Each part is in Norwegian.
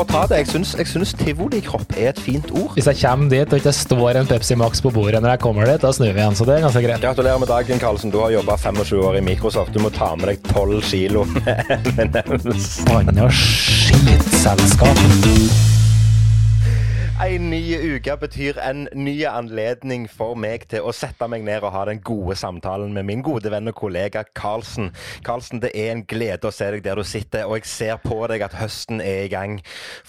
få ta det. Jeg syns, jeg syns tivolikropp er et fint ord. Hvis jeg kommer dit og ikke står en Pepsi Max på bordet når jeg kommer dit, da snur vi igjen. Så det er ganske greit. Gratulerer med dagen, Karlsen. Du har jobba 25 år i Microsoft. Du må ta med deg 12 kilo M&M's. Forbanna skitselskap. En ny uke betyr en ny anledning for meg til å sette meg ned og ha den gode samtalen med min gode venn og kollega Karlsen. Karlsen, det er en glede å se deg der du sitter, og jeg ser på deg at høsten er i gang.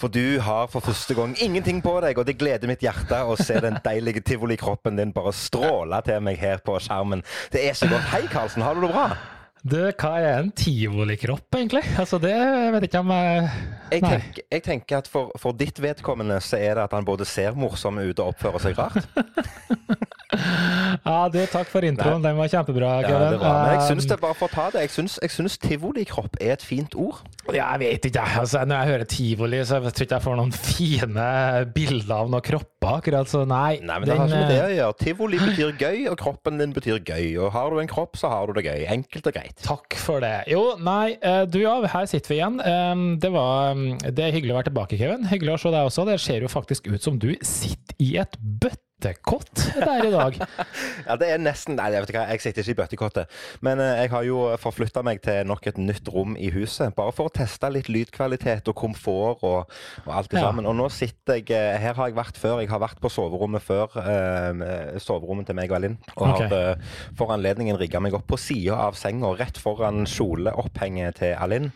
For du har for første gang ingenting på deg, og det gleder mitt hjerte å se den deilige tivolikroppen din bare stråle til meg her på skjermen. Det er så godt. Hei, Karlsen. Har du det bra? Du, hva er en tivolikropp, egentlig? Altså, det vet jeg ikke om jeg Jeg tenker, jeg tenker at for, for ditt vedkommende så er det at han både ser morsom ut og oppfører seg rart. Ja, du, takk for introen. Den var kjempebra, Ja, det var, men jeg syns Um, det bare for å ta det. Jeg syns, jeg syns tivolikropp er et fint ord. Ja, jeg vet ikke, jeg. altså, når jeg hører tivoli, så jeg tror ikke jeg får noen fine bilder av noen kropper, akkurat. Så nei. Nei, men det har ikke med det eh, å gjøre. Tivoli betyr gøy, og kroppen din betyr gøy. Og har du en kropp, så har du det gøy. Enkelt og greit. Takk for det. Jo, nei, eh, du ja, her sitter vi igjen. Det, var, um, det er hyggelig å være tilbake, Kevin. Hyggelig å se deg også. Det ser jo faktisk ut som du sitter i et bøttekott der i dag. Ja, det er nesten Nei, jeg vet ikke hva, jeg sitter ikke i bøttekottet. Men eh, jeg har jo forflytta meg til nok et nytt rom i huset. Bare for å teste litt lydkvalitet og komfort og, og alt det Ja. sammen. Og nå sitter jeg eh, Her har jeg vært før. Jeg har vært på soverommet før. Eh, soverommet til meg og Elin. Og okay. har eh, for anledningen rigga meg opp på sida av senga, rett foran kjoleopphenget til Elin.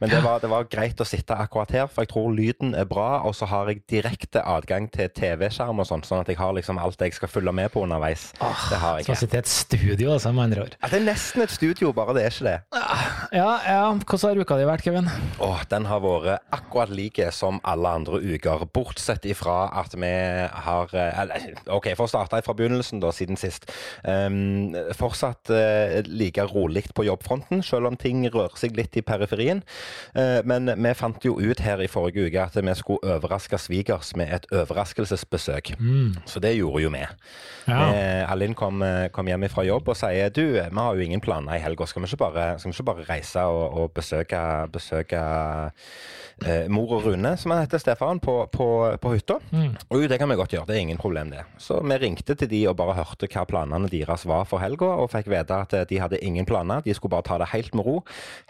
Men det var, det var greit å sitte akkurat her, for jeg tror lyden er bra. Og så har jeg direkte adgang til TV-skjerm og sånn, sånn at jeg har liksom alt jeg skal følge med på underveis. det har jeg ikke. Så sitter i et studio, altså, med andre ord. Ja, det er nesten et studio, bare det er ikke det. Ja, ja, hvordan har uka di vært, Kevin? Åh, den har vært akkurat like som alle andre uker, bortsett ifra at vi har eh, eller, OK, for å starte fra begynnelsen, da, siden sist. Um, fortsatt uh, like rolig på jobbfronten, selv om ting rører seg litt i periferien. Uh, men vi fant jo ut her i forrige uke at vi skulle overraske svigers med et overraskelsesbesøk. Så det gjorde jo vi. Ja. Eh, Alin kom, eh, kom hjem fra jobb og sier du, vi har jo ingen planer i helga. Skal vi ikke bare, vi ikke bare reise og, og besøke, besøke eh, mor og Rune, som han heter, Stefan, på, på, på hytta? Og jo, det kan vi godt gjøre. Det er ingen problem, det. Så vi ringte til de og bare hørte hva planene deres var for helga, og fikk vite at eh, de hadde ingen planer. De skulle bare ta det helt med ro,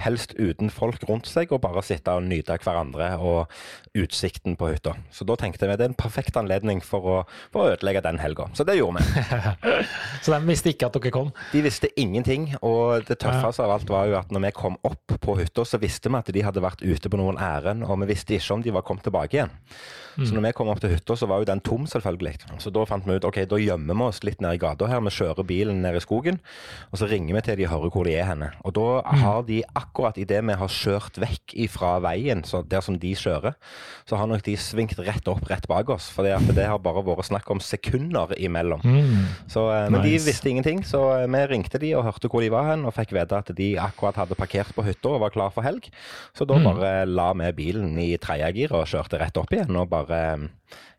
helst uten folk rundt seg, og bare sitte og nyte hverandre og utsikten på hytta. Så da tenkte vi det er en perfekt anledning for å, for å ødelegge den helga. Så det gjorde vi. Så de visste ikke at dere kom? De visste ingenting, og det tøffeste av alt var jo at når vi kom opp på hytta, så visste vi at de hadde vært ute på noen ærend, og vi visste ikke om de var kommet tilbake igjen. Så når vi kom opp til hytta, så var jo den tom, selvfølgelig. Så da fant vi ut ok, da gjemmer vi oss litt ned i gata her. Vi kjører bilen ned i skogen, og så ringer vi til de hører hvor de er henne. Og da har de akkurat idet vi har kjørt vekk ifra veien, så der som de kjører, så har nok de svingt rett opp rett bak oss. For det har bare vært snakk om sekunder imellom. Så, men men de visste ingenting, så eh, vi ringte de og hørte hvor de var hen, og fikk vite at de akkurat hadde parkert på hytta og var klar for helg. Så da bare la vi bilen i tredje gir og kjørte rett opp igjen, og bare eh,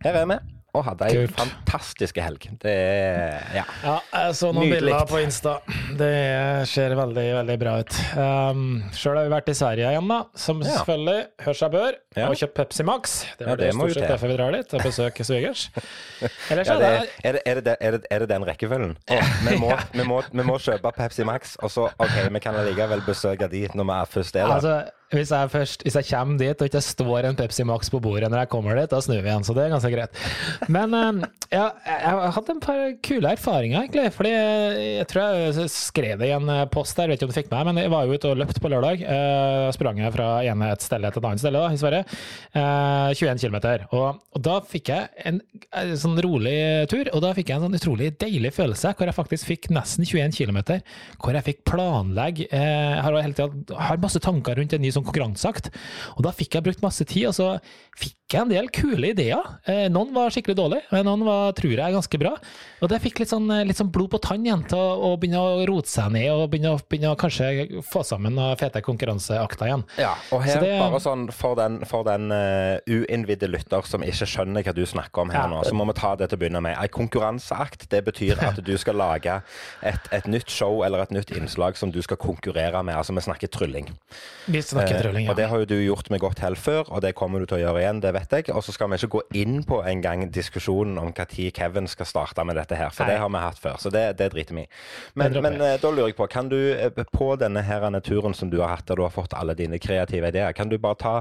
Her er vi. Og hadde ei fantastisk helg. Det er Ja. Ja, jeg så noen Nydelig. bilder på Insta. Det ser veldig, veldig bra ut. Um, Sjøl har vi vært i Sverige igjen, da. Som Ja. selvfølgelig hører seg bør. Ja. Og kjøpt Pepsi Max. Det Ja, er det det stort sett derfor vi drar dit, og besøker svigers. Ellers Ja, det, er, det, er, det, er, det, er det den rekkefølgen? Å, vi, må, vi, må, vi må kjøpe Pepsi Max, og så OK, vi kan allikevel besøke de når vi først er der. Altså, hvis jeg først Hvis jeg kommer dit og ikke står en Pepsi Max på bordet når jeg kommer dit, da snur vi igjen, så det er ganske greit. Men eh, ja, jeg har hatt en par kule erfaringer, egentlig. Fordi jeg tror jeg skrev det i en post der, vet ikke om du fikk meg, men jeg var jo ute og løpt på lørdag. Eh, sprang jeg fra ene et sted til et annet sted da, i Sverige. Eh, 21 km. Og, og da fikk jeg en, en sånn rolig tur, og da fikk jeg en sånn utrolig deilig følelse, hvor jeg faktisk fikk nesten 21 km. Hvor jeg fikk planlegge eh, Jeg har, hele tiden, har masse tanker rundt en ny sånn konkurranseakt, og da fikk jeg brukt masse tid, og så fikk fikk jeg en del kule ideer. Eh, noen var skikkelig dårlige, men noen var, tror jeg, ganske bra. Og det fikk litt sånn, litt sånn blod på tann igjen til å, å, begynne å rote seg ned og begynne, begynne å kanskje få sammen noen fete konkurranseakter igjen. Ja, og her det, bare sånn for den, for den uh, uinnvidde lytter som ikke skjønner hva du snakker om her ja. nå, så må vi ta det til å begynne med. En konkurranseakt det betyr at du skal lage et, et, nytt show eller et nytt innslag som du skal konkurrere med. Altså vi snakker trylling. Vi snakker trylling, ja. Uh, og det har jo du gjort med godt hell før, og det kommer du til å gjøre igjen, det vet jeg. Og så skal vi ikke gå inn på en gang diskusjonen om når Kevin skal starte med dette her, for Nei. det har vi hatt før. Så det, det driter vi i. Men, men uh, da lurer jeg på, kan du på denne her turen som du har hatt, der du har fått alle dine kreative ideer, kan du bare ta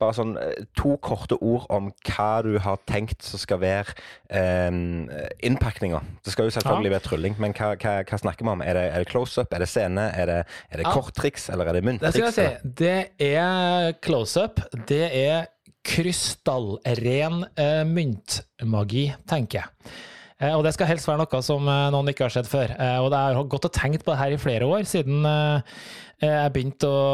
bare sånn eh, to korte ord om hva du har tenkt som skal være eh, innpakninga? Det skal jo selvfølgelig ja. være trylling, men hva, hva, hva, snakker vi om? Er det, er det close-up, er det scene, er det, er det ja. korttriks, eller er det mynttriks? Det skal jeg si. Det er close-up. Det er krystallren uh, myntmagi, tenker jeg. Uh, og det skal helst være noe som uh, noen ikke har sett før. og det har gått og tenkt på det her i flere år, siden jeg begynte å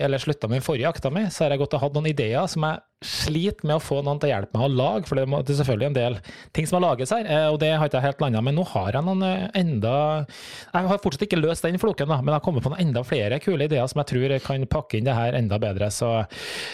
Eller slutta med den forrige akta mi, så har jeg gått og hatt noen ideer som jeg sliter med å få noen til å hjelpe meg å lage, for det er selvfølgelig en del ting som har lages her, eh, og det har ikke jeg helt landa Men nå har jeg noen eh, enda Jeg har fortsatt ikke løst den floken, da, men jeg har kommet på noen enda flere kule ideer som jeg tror kan pakke inn det her enda bedre. Så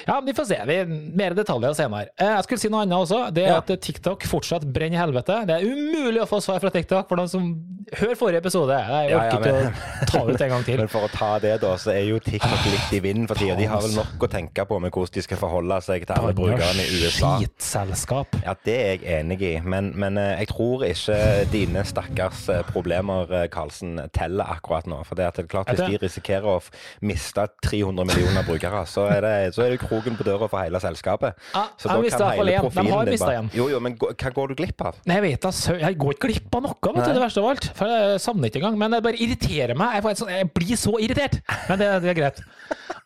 ja, vi får se. Vi, mer detaljer senere. Eh, jeg skulle si noe annet også. Det er ja. at TikTok fortsatt brenner i helvete. Det er umulig å få svar fra TikTok for noen som hører forrige episode. Jeg orker ikke ja, å ta ut en gang til. Men for å ta det, da, så er jo TikTok litt i vinden for tida. De har vel nok å tenke på med hvordan de skal forholde seg til alle brukerne i USA. Skitselskap. Ja, det er jeg enig i, men, men eh, jeg tror ikke dine stakkars eh, problemer, eh, Karlsen, teller akkurat nå. For det er klart hvis de risikerer å miste 300 millioner brukere, så er det, så er det kroken på døra for hele selskapet. Ja, så da kan hele profilen din bare Jo, jo, men hva går du glipp av? Nei, jeg vet da, jeg går ikke glipp av noe, vet du, det verste av alt. For jeg savner ikke engang. Men det bare irriterer meg. Jeg, sånn, jeg blir så irritert! Men det, det er greit.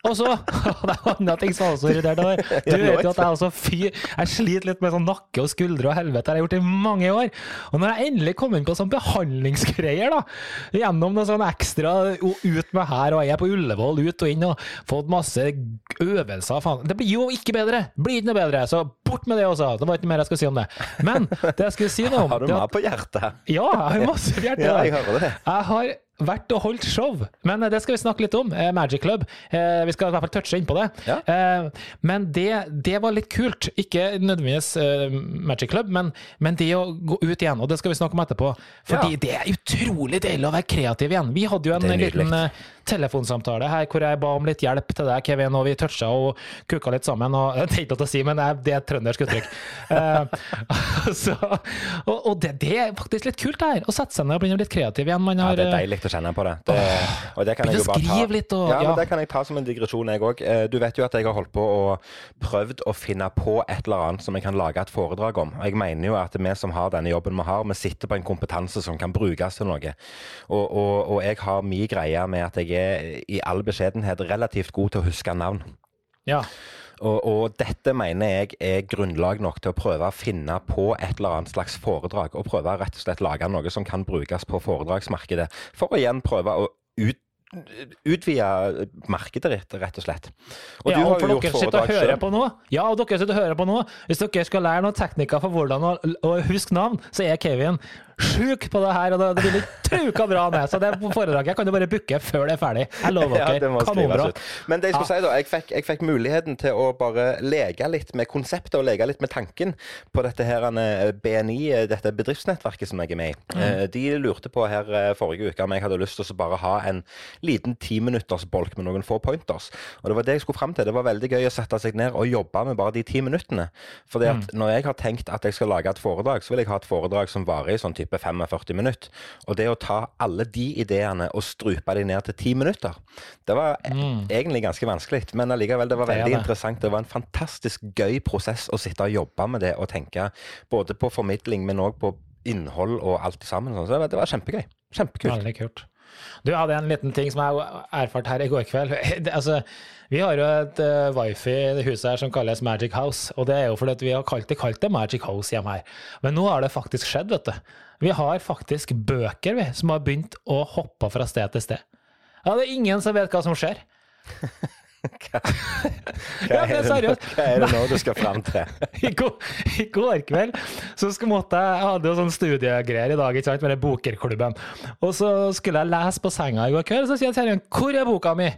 Og så Det er andre ting som også irritert meg. Du vet jo at jeg også fy, Jeg sliter litt med sånn nakke og skuldre og helvete. Det har jeg gjort i mange år. Og når jeg endelig kom inn på sånn behandlingsgreier, da, gjennom noe sånn ekstra ut med her, og jeg er på Ullevål, ut og inn, og fått masse øvelser, faen Det blir jo ikke bedre! Blir ikke noe bedre! Så bort med det også! Det var ikke mer jeg skulle si om det. Men det jeg skulle si noe om Har du mer på hjertet? Ja, jeg har masse på hjertet. Ja, jeg hører det. Jeg har vært og holdt show. Men eh, det skal vi snakke litt om. Eh, Magic Club. Eh, vi skal i hvert fall touche inn på det. Ja. Men det, det, var litt kult. Ikke nødvendigvis Magic Club, men, men, det å gå ut igjen. Og det skal vi snakke om etterpå. Fordi ja. det er utrolig deilig å være kreativ igjen. Vi hadde jo en liten telefonsamtale her hvor jeg ba om litt hjelp til deg, Kevin, og vi toucha og kuka litt sammen. Og, det er ikke noe å si, men det er et trøndersk uttrykk. så, og, og det, det, er faktisk litt kult, det her. Å sette seg ned og bli litt kreativ igjen. Har, ja, det er deilig å kjenne på det. det og det kan jeg jo bare ta. Litt og, ja, ja. det kan jeg ta som en digresjon, jeg òg. Eh, du vet jo at jeg har holdt på og prøvd å finne på et eller annet som jeg kan lage et foredrag om. Jeg mener jo at vi som har denne jobben vi har, vi sitter på en kompetanse som kan brukes til noe. Og, og, og jeg har min greie med at jeg er i all beskjedenhet relativt god til å huske navn. Ja. Og, og, dette mener jeg er grunnlag nok til å prøve å finne på et eller annet slags foredrag. Og prøve rett og slett lage noe som kan brukes på foredragsmarkedet. For å igjen prøve å ut utvide markedet ditt, rett og slett. Og ja, og for dere sitter og hører på nå, ja, og dere sitter og hører på nå, hvis dere skal lære noen teknikker for hvordan å, å huske navn, så er Kevin sjuk på det her, og det, det blir truka bra med. Så det foredraget kan du bare booke før det er ferdig. Jeg lover dere. Ja, Kanonbra. Men det jeg skulle ja. si da, jeg fikk, jeg fikk, muligheten til å bare leke litt med konseptet og leke litt med tanken på dette her eh, BNI, dette bedriftsnettverket som jeg er med i. Mm. Eh, de lurte på her eh, forrige uke om jeg hadde lyst til å bare ha en liten timinuttersbolk med noen få pointers. Og det var det jeg skulle fram til. Det var veldig gøy å sette seg ned og jobbe med bare de ti minuttene. Fordi at mm. når jeg har tenkt at jeg skal lage et foredrag, så vil jeg ha et foredrag som varer i sånn type type 45 minutter. Og det å ta alle de ideene og strupe de ned til 10 minutter, det var mm. egentlig ganske vanskelig. Men allikevel, det var veldig det det. interessant. Det var en fantastisk gøy prosess å sitte og jobbe med det og tenke både på formidling, men òg på innhold og alt sammen. Så det var, det var kjempegøy. Kjempekult. Veldig kult. Du hadde en liten ting som jeg erfarte her i går kveld. altså, vi har jo et uh, wifi i huset her som kalles Magic House. Og det er jo fordi vi har kalt det, kalt det Magic House hjemme her. Men nå har det faktisk skjedd, vet du. Vi har faktisk bøker vi, som har begynt å hoppe fra sted til sted. Ja, det er ingen som vet hva som skjer. Hva, hva, er det, hva er det nå du skal fram til? I går, I går kveld så måtte jeg, jeg hadde jo sånn studiegreier i dag ikke sant, med den bokerklubben. Og så skulle jeg lese på senga i går kveld, så sier Terjen 'Hvor er boka mi?'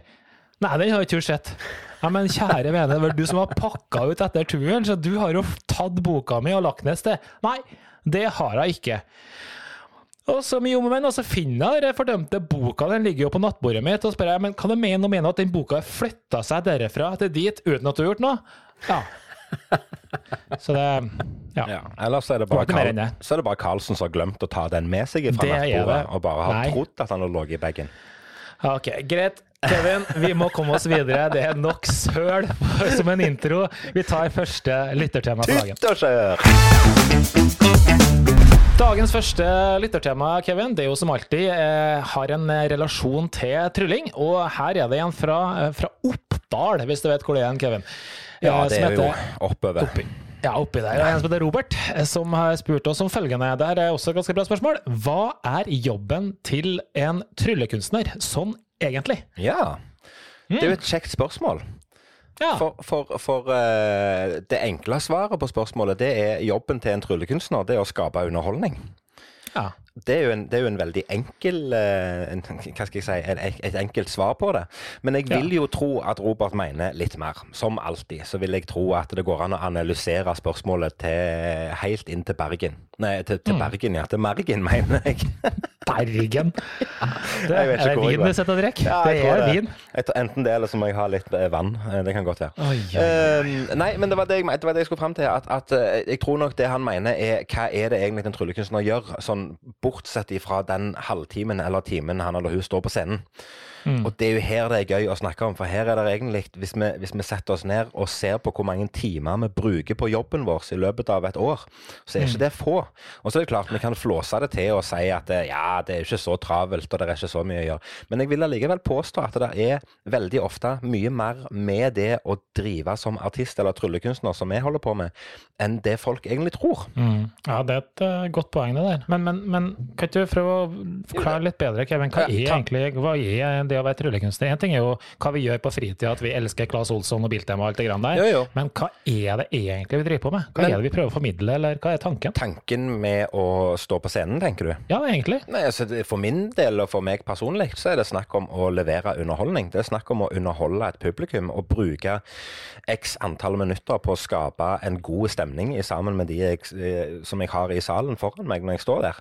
Nei, den har ikke ikke sett. Ja, Men kjære vene, det var du som har pakka ut etter turen, så du har jo tatt boka mi og lagt ned et sted. Nei, det har hun ikke. Og så mye om og men, så finner jeg den fordømte boka, den ligger jo på nattbordet mitt, og spør jeg, men hva du mener du mener at den boka har flytta seg derfra til dit uten at du har gjort noe? Ja. Så det Ja. Ja. Ellers så er, det bare Carl, er bare Carlsen som har glemt å ta den med seg fra Det nattbordet, og bare har Nei. trodd at han har ligget i bagen. Ok, greit. Kevin, vi må komme oss videre. Det er nok søl som en intro. Vi tar første lyttertema for dagen. Tytt! Dagens første lyttertema, Kevin, det er jo som alltid eh, har en relasjon til trylling. Og her er det en fra, eh, fra Oppdal, hvis du vet hvor det er, Kevin. Ja, Eh, det er jo oppover. Oppi. Ja, oppi der. Er en som heter Robert, som har spurt oss om følgende. Det er også et ganske bra spørsmål. Hva er jobben til en tryllekunstner, sånn egentlig? Ja. Det er jo et kjekt spørsmål. Ja. For, for, for uh, det enkle svaret på spørsmålet, det er jobben til en tryllekunstner, det er å skape underholdning. ja. Det er en, det er jo en veldig enkel eh, en, Hva skal jeg si et, et enkelt svar på det. Men jeg vil jo tro at Robert mener litt mer. Som alltid så vil jeg tro at det går an å analysere spørsmålet til helt inn til Bergen. Nei, til, Mm. Bergen, ja. Til Mergen, mener jeg. Bergen. Det, er det vin du setter og? Ja, det er vin. Enten det, eller så må jeg ha litt eh, vann. Eh, Det kan godt være. Oi, oi, Eh, nei, men det var det, jeg, det var det jeg skulle fram til. At, at jeg tror nok det han mener er hva er det egentlig en tryllekunstner gjør, sånn bortsett ifra den halvtimen eller timen han eller hun står på scenen. Mm. Og det er jo her det er gøy å snakke om, for her er det egentlig hvis vi, hvis vi setter oss ned og ser på hvor mange timer vi bruker på jobben vår i løpet av et år, så er Mm. ikke det få. Og så er det klart vi kan flåse det til og si at eh, ja, det er ikke så travelt og det er ikke så mye å gjøre. Men jeg vil allikevel påstå at det er veldig ofte mye mer med det å drive som artist eller tryllekunstner som vi holder på med, enn det folk egentlig tror. Mm. Ja, det er et uh, godt poeng, det der. Men, men, men kan ikke du prøve å forklare litt bedre, Kevin? Hva er egentlig hva er det å være tryllekunstner? En ting er jo hva vi gjør på fritida, at vi elsker Claes Olsson og Biltema og alt det grann der. Jo, jo. Men hva er det egentlig vi driver på med? Hva Men- er det vi prøver å formidle, eller hva er tanken? Tanken med å stå på scenen, tenker du? Ja, egentlig. Nei, altså For min del og for meg personlig så er det snakk om å levere underholdning. Det er snakk om å underholde et publikum og bruke x antall minutter på å skape en god stemning i sammen med de jeg, eh, som jeg har i salen foran meg når jeg står der.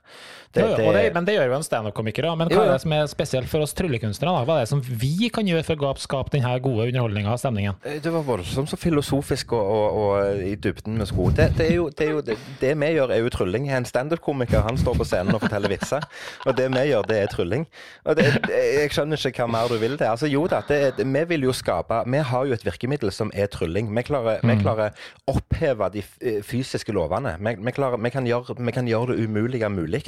Det, Jo, og det, men det gjør jo en standup-komiker. Men hva er det som er spesielt for oss tryllekunstnere? Da? Hva er det som vi kan gjøre for å skape denne gode underholdninga og stemningen? Eh, Det var voldsomt så filosofisk og, og, og i dybden med sko. Det, det, er jo, det, er jo, det, det vi gjør, er jo trylling. En standup-komiker. Han står på scenen og forteller vitser. Og det vi gjør, det er trylling. Og jeg skjønner ikke hva mer du vil til. Altså, jo da, vi vil jo skape Vi har jo et virkemiddel som er trylling. Vi klarer, vi klarer oppheve de eh, fysiske lovene. Vi, vi, klarer, vi, kan gjøre, vi kan gjøre det umulige mulig.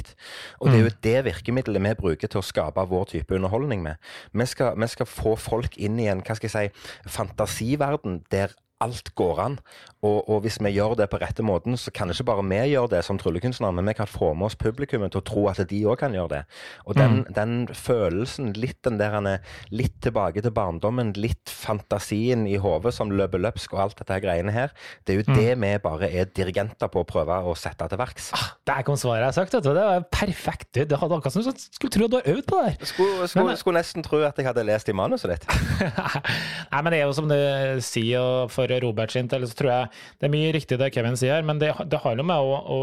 Og det er jo det virkemiddelet vi bruker til å skape vår type underholdning med. Vi skal, vi skal få folk inn i en hva skal jeg si, fantasiverden der alt går an. Og, og hvis vi gjør det på rette måten, så kan ikke bare vi gjøre det som tryllekunstnere, men vi kan få med oss publikummet til å tro at de òg kan gjøre det. Og den, den følelsen, litt den der han er litt tilbake til barndommen, litt fantasien i hodet som løper løpsk og alt dette greiene her, det er jo det vi bare er dirigenter på å prøve å sette til verks. Der kom svaret jeg har sagt. vet du. Det var perfekt. Det hadde akkurat som du skulle tro at du har øvd på det her. Skulle, skulle, skulle nesten tro at jeg hadde lest i manuset ditt. Nei, men det er jo som du sier, og for Robert sin del, så tror jeg det er mye riktig det Kevin sier, men det, det har noe med å, å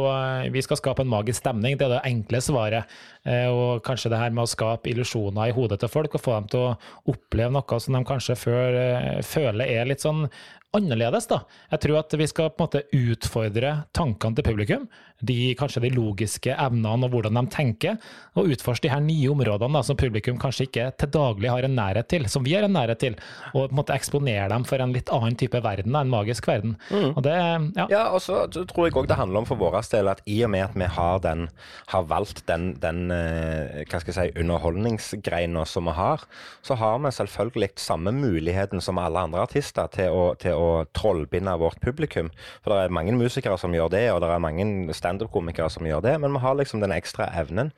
Vi skal skape en magisk stemning, det er det enkle svaret. Eh, Og kanskje det her med å skape illusjoner i hodet til folk, og få dem til å oppleve noe som de kanskje før, eh, føler er litt sånn annerledes, da. Jeg tror at vi skal på en måte utfordre tankene til publikum, de, kanskje de logiske evnene og hvordan de tenker, og utforske de her nye områdene da, som publikum kanskje ikke til daglig har en nærhet til, som vi har en nærhet til, og på en måte eksponere dem for en litt annen type verden, da, en magisk verden. Og det, ja. Ja, og så tror jeg òg det handler om for vår del at i og med at vi har, den, har valgt den, den eh, hva skal jeg si, underholdningsgreina som vi har, så har vi selvfølgelig samme muligheten som alle andre artister til å, til å trollbinde vårt publikum. For det er mange musikere som gjør det, og det er mange standup-komikere som gjør det, men vi har liksom den ekstra evnen.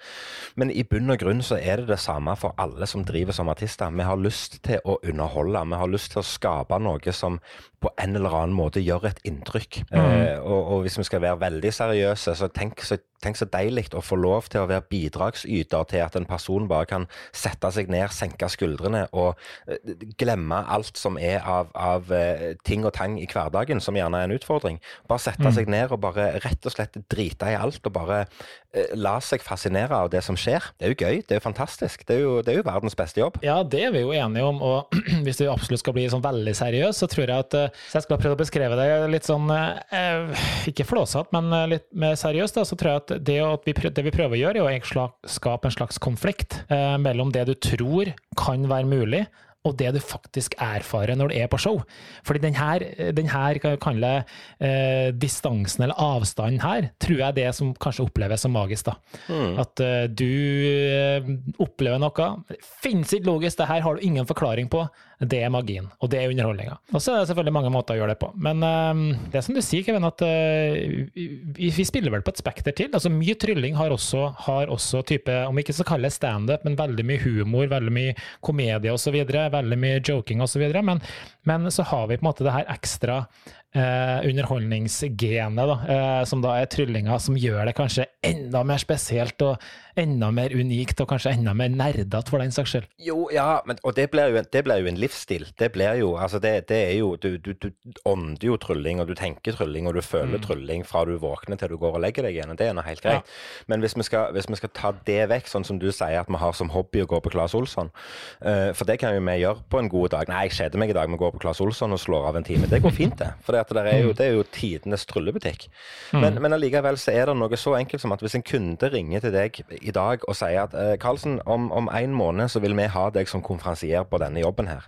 Men i bunn og grunn så er det det samme for alle som driver som artister. Vi har lyst til å underholde. Vi har lyst til å skape noe som på en eller annen måte gjør et inntrykk. Mm. Eh, og, og, hvis vi skal være veldig seriøse, så tenk så, tenk så deilig å få lov til å være bidragsyter til at en person bare kan sette seg ned, senke skuldrene og uh, glemme alt som er av, av uh, ting og tang i hverdagen, som gjerne er en utfordring. Bare sette mm. seg ned og bare rett og slett drite i alt og bare uh, la seg fascinere av det som skjer. Det er jo gøy, det er jo fantastisk. Det er jo, det er jo verdens beste jobb. Ja, det er vi jo enige om. Og hvis du absolutt skal bli sånn veldig seriøs, så tror jeg at så jeg skal prøve å beskrive det litt sånn, eh, ikke flåsete, men eh, litt mer seriøst. Da, så tror jeg at det, at vi, det vi prøver å gjøre, er å skape en slags konflikt eh, mellom det du tror kan være mulig, og det du faktisk erfarer når du er på show. Fordi denne, denne kalle, eh, distansen eller avstanden her, tror jeg er det som kanskje oppleves som magisk. da. Mm. At eh, du eh, opplever noe. Det finnes ikke logisk, det her har du ingen forklaring på. Det er magien, og det er underholdninga. Og så er det selvfølgelig mange måter å gjøre det på. Men um, det er som du sier, Kevin, at uh, vi, vi, spiller vel på et spekter til. Altså Mye trylling har også, har også type, om ikke så kalle det standup, men veldig mye humor, veldig mye komedie osv. Veldig mye joking osv. Men, men så har vi på en måte det her ekstra eh, underholdningsgenet, da, eh, som da er tryllinga, som gjør det kanskje enda mer spesielt og enda mer unikt, og kanskje enda mer nerdete, for den saks skyld. Jo, ja, men, og det blir, jo, det blir jo en livsstil. Det blir jo Altså, det, det er jo Du, du, du ånder jo trylling, og du tenker trylling, og du føler mm. trylling fra du våkner til du går og legger deg igjen. Det er noe helt greit. Ja. Men hvis vi, skal, hvis vi, skal, ta det vekk, sånn som du sier at vi har som hobby å gå på Claes Olsson, uh, for det kan jo vi gjøre på en god dag. Nei, jeg kjeder meg i dag med å gå på Claes Olsson og slår av en time. Det går fint, det. For det er jo, mm. det er jo tidenes tryllebutikk. Mm. Men, men allikevel så er det noe så enkelt som at hvis en kunde ringer til deg i dag og sier at eh, Karlsen, om, om en måned så vil vi ha deg som konferansier på denne jobben her.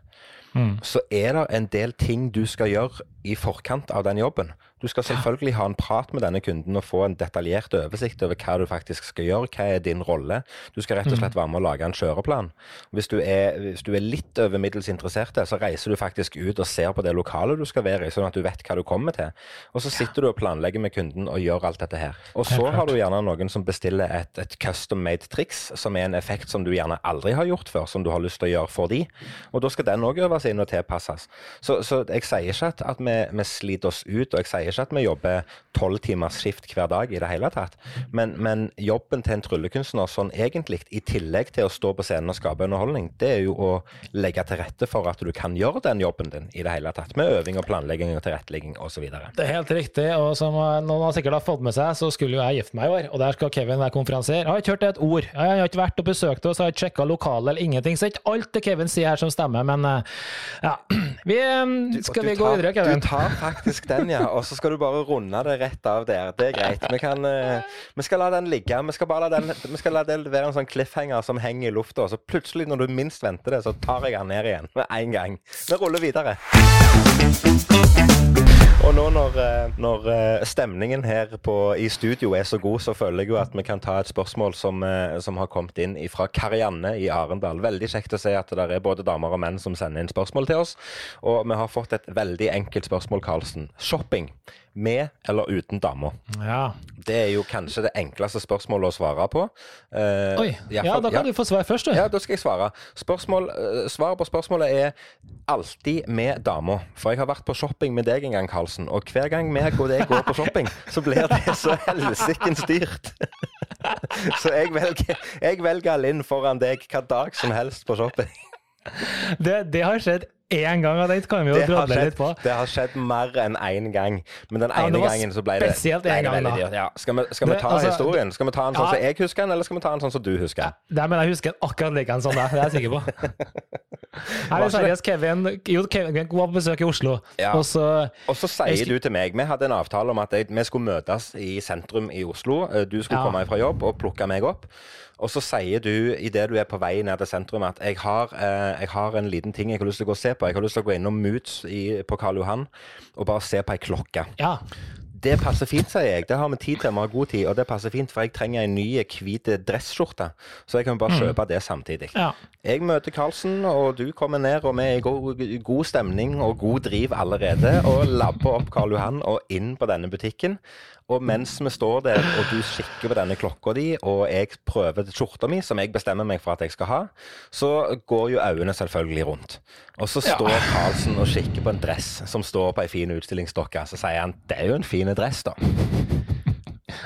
Mm. Så er det en del ting du skal gjøre i forkant av den jobben. Du skal selvfølgelig ha en prat med denne kunden og få en detaljert oversikt over hva du faktisk skal gjøre, hva er din rolle. Du skal rett og slett være med å lage en kjøreplan. Hvis du er, hvis du er litt over middels interessert, så reiser du faktisk ut og ser på det lokalet du skal være i, sånn at du vet hva du kommer til. Og så sitter du og planlegger med kunden og gjør alt dette her. Og så har du gjerne noen som bestiller et, et custom made triks, som er en effekt som du gjerne aldri har gjort før, som du har lyst til å gjøre for de. Og da skal den òg øves inn og tilpasses. Så, så jeg sier ikke at, at vi, vi sliter oss ut, og jeg sier ikke at vi jobber tolv timers skift hver dag i det hele tatt. Men, men jobben til en tryllekunstner sånn egentlig, i tillegg til å stå på scenen og skape underholdning, det er jo å legge til rette for at du kan gjøre den jobben din i det hele tatt. Med øving og planlegging og tilrettelegging osv. Det er helt riktig. Og som noen har sikkert har fått med seg, så skulle jo jeg gifte meg i år. Og der skal Kevin være konferansier. Jeg har ikke hørt et ord. Jeg har ikke vært og besøkt oss, jeg har ikke sjekka lokalet eller ingenting. Så ikke alt det Kevin sier her som stemmer, men eh, ja. Vi, skal vi gå videre, Kevin? Du tar faktisk den, ja. Og så skal du bare runde det rett av der. Det er greit. Vi, kan, uh, vi skal la den ligge. Vi skal, bare la den, vi skal la det være en sånn cliffhanger som henger i lufta. Så plutselig, når du minst venter det, så tar jeg den ned igjen med en gang. Vi ruller videre. Og nå når, eh, når, eh, stemningen her på, i studio er så god, så føler jeg jo at vi kan ta et spørsmål som, som har kommet inn fra Karianne i Arendal. Veldig kjekt å se at det er både damer og menn som sender inn spørsmål til oss. Og vi har fått et veldig enkelt spørsmål, Karlsen. Shopping med eller uten damer? Ja. Det er jo kanskje det enkleste spørsmålet å svare på. Eh, Oi, ja, da kan ja. du få svar først, du. Ja, da skal jeg svare. Spørsmål, uh, svaret på spørsmålet er alltid med dama. For jeg har vært på shopping med deg en gang, Karlsen, og hver gang meg og deg går på shopping, så blir det så helsikens dyrt. så jeg velger, jeg velger Linn foran deg hva dag som helst på shopping. Det, det, har skjedd én gang, og det kan vi jo drodle litt på. Det har skjedd mer enn én gang, men den ene ja, gangen så ble det Spesielt én gang, da. Ja. Skal, vi, skal vi, ta altså, historien? Skal vi ta den sånn ja. som jeg husker den, eller skal vi ta den sånn som du husker Ja, det mener jeg husker akkurat like sånn der, det er jeg sikker på. Her er seriøst Kevin Jo, Kevin var på besøk i Oslo, ja. og så Og så sier du til meg Vi hadde en avtale om at jeg, vi skulle møtes i sentrum i Oslo. Du skulle komme fra jobb og plukke meg opp. Og så sier du idet du er på vei ned til sentrum at jeg har, eh, jeg har, en liten ting jeg har lyst til å gå og se på. Jeg har lyst til å gå innom Moods i, på Karl Johan og bare se på ei klokke. Ja. Det passer fint, sier jeg. Det har vi tid til. Vi har god tid, og det passer fint, for jeg trenger en ny hvit dresskjorte. Så jeg kan bare kjøpe det samtidig. Ja. Jeg møter Karlsen, og du kommer ned, og vi er i god, god stemning og god driv allerede. Og labber opp Karl Johan og inn på denne butikken. Og mens vi står der, og du kikker på denne klokka di, og jeg prøver skjorta mi, som jeg bestemmer meg for at jeg skal ha, så går jo øynene selvfølgelig rundt. Og så står Karlsen og kikker på en dress som står på ei fin utstillingsdokke. Så sier han det er jo en fin dress, da.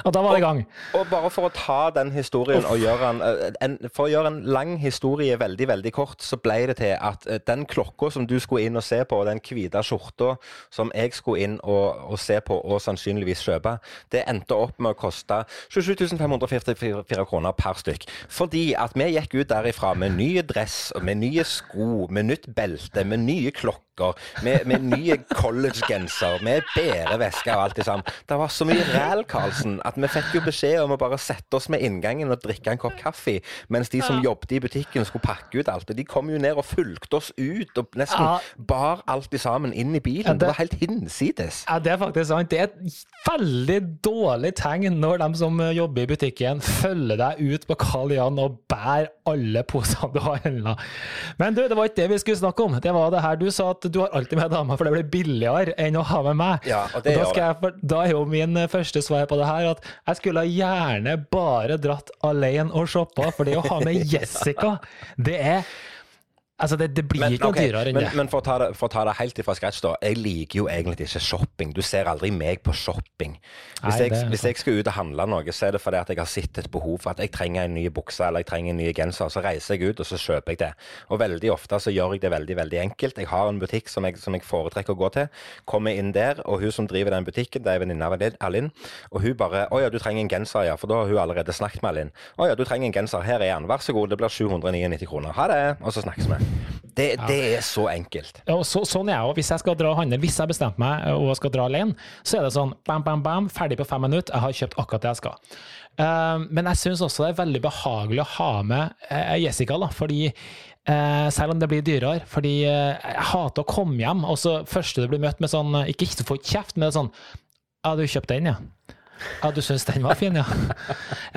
Og da var det i gang. Og bare for å ta den historien og gjøre en, eh, en, For å gjøre en lang historie veldig, veldig kort, så ble det til at eh, den klokka som du skulle inn og se på, og den hvite skjorta som jeg skulle inn og, og se på og sannsynligvis kjøpe, det endte opp med å koste 27 544 kroner per stykk. Fordi at vi gikk ut derifra med nye dress, med nye sko, med nytt belte, med nye klokker. Med, med nye collegegenser, med bæreveske og alt det sammen. Det var så mye ræl, Karlsen, at vi fikk jo beskjed om å bare sette oss med inngangen og drikke en kopp kaffe, mens de som jobbet i butikken skulle pakke ut alt. Og de kom jo ned og fulgte oss ut og nesten Ja. bar alt i sammen inn i bilen. Ja, det- Det var helt hinsides. Ja, Det er faktisk sant. Det er et veldig dårlig tegn når de som jobber i butikken, følger deg ut på Karl Jan og bærer alle posene du har handla. Men du, det var ikke det vi skulle snakke om. Det var det her du sa at du har alltid med dama, for det blir billigere enn å ha med meg. Ja, og det da, skal jeg, da er jo min eh, første svar på det her at jeg skulle gjerne bare dratt alene og shoppa, for det å ha med Jessica, det er Altså, det, det blir ikke noe dyrere enn men, det. men for, å ta det, for å ta det helt ifra scratch, da. Jeg liker jo egentlig ikke shopping. Du ser aldri meg på shopping. Hvis, Nei, jeg, hvis jeg skal ut og handle noe, så er det fordi at jeg har sett et behov for at jeg trenger en ny bukse eller jeg trenger en ny genser. Så reiser jeg ut, og så kjøper jeg det. Og veldig ofte så gjør jeg det veldig veldig enkelt. Jeg har en butikk som jeg, som jeg foretrekker å gå til. Kommer inn der, og hun som driver den butikken, det er venninna av Alin, og hun bare 'Å ja, du trenger en genser, ja', for da har hun allerede snakket med Alin. 'Å ja, du trenger en genser. Her er den. Vær så god, det blir 799 kroner. Ha det.' Og så snakkes vi. Det, det er så enkelt. Ja, så, sånn er jeg òg. Hvis jeg skal dra og handle, hvis jeg bestemt meg og skal dra alene, så er det sånn bam, bam, bam, ferdig på fem minutter, jeg har kjøpt akkurat det jeg skal. Uh, men jeg syns også det er veldig behagelig å ha med uh, Jessica, da, fordi uh, selv om det blir dyrere. Fordi eh, jeg hater å komme hjem, og så første du blir møtt med sånn Ikke ikke få kjeft, men sånn Ja, du kjøpte den, ja. Ja, du syns den var fin, ja.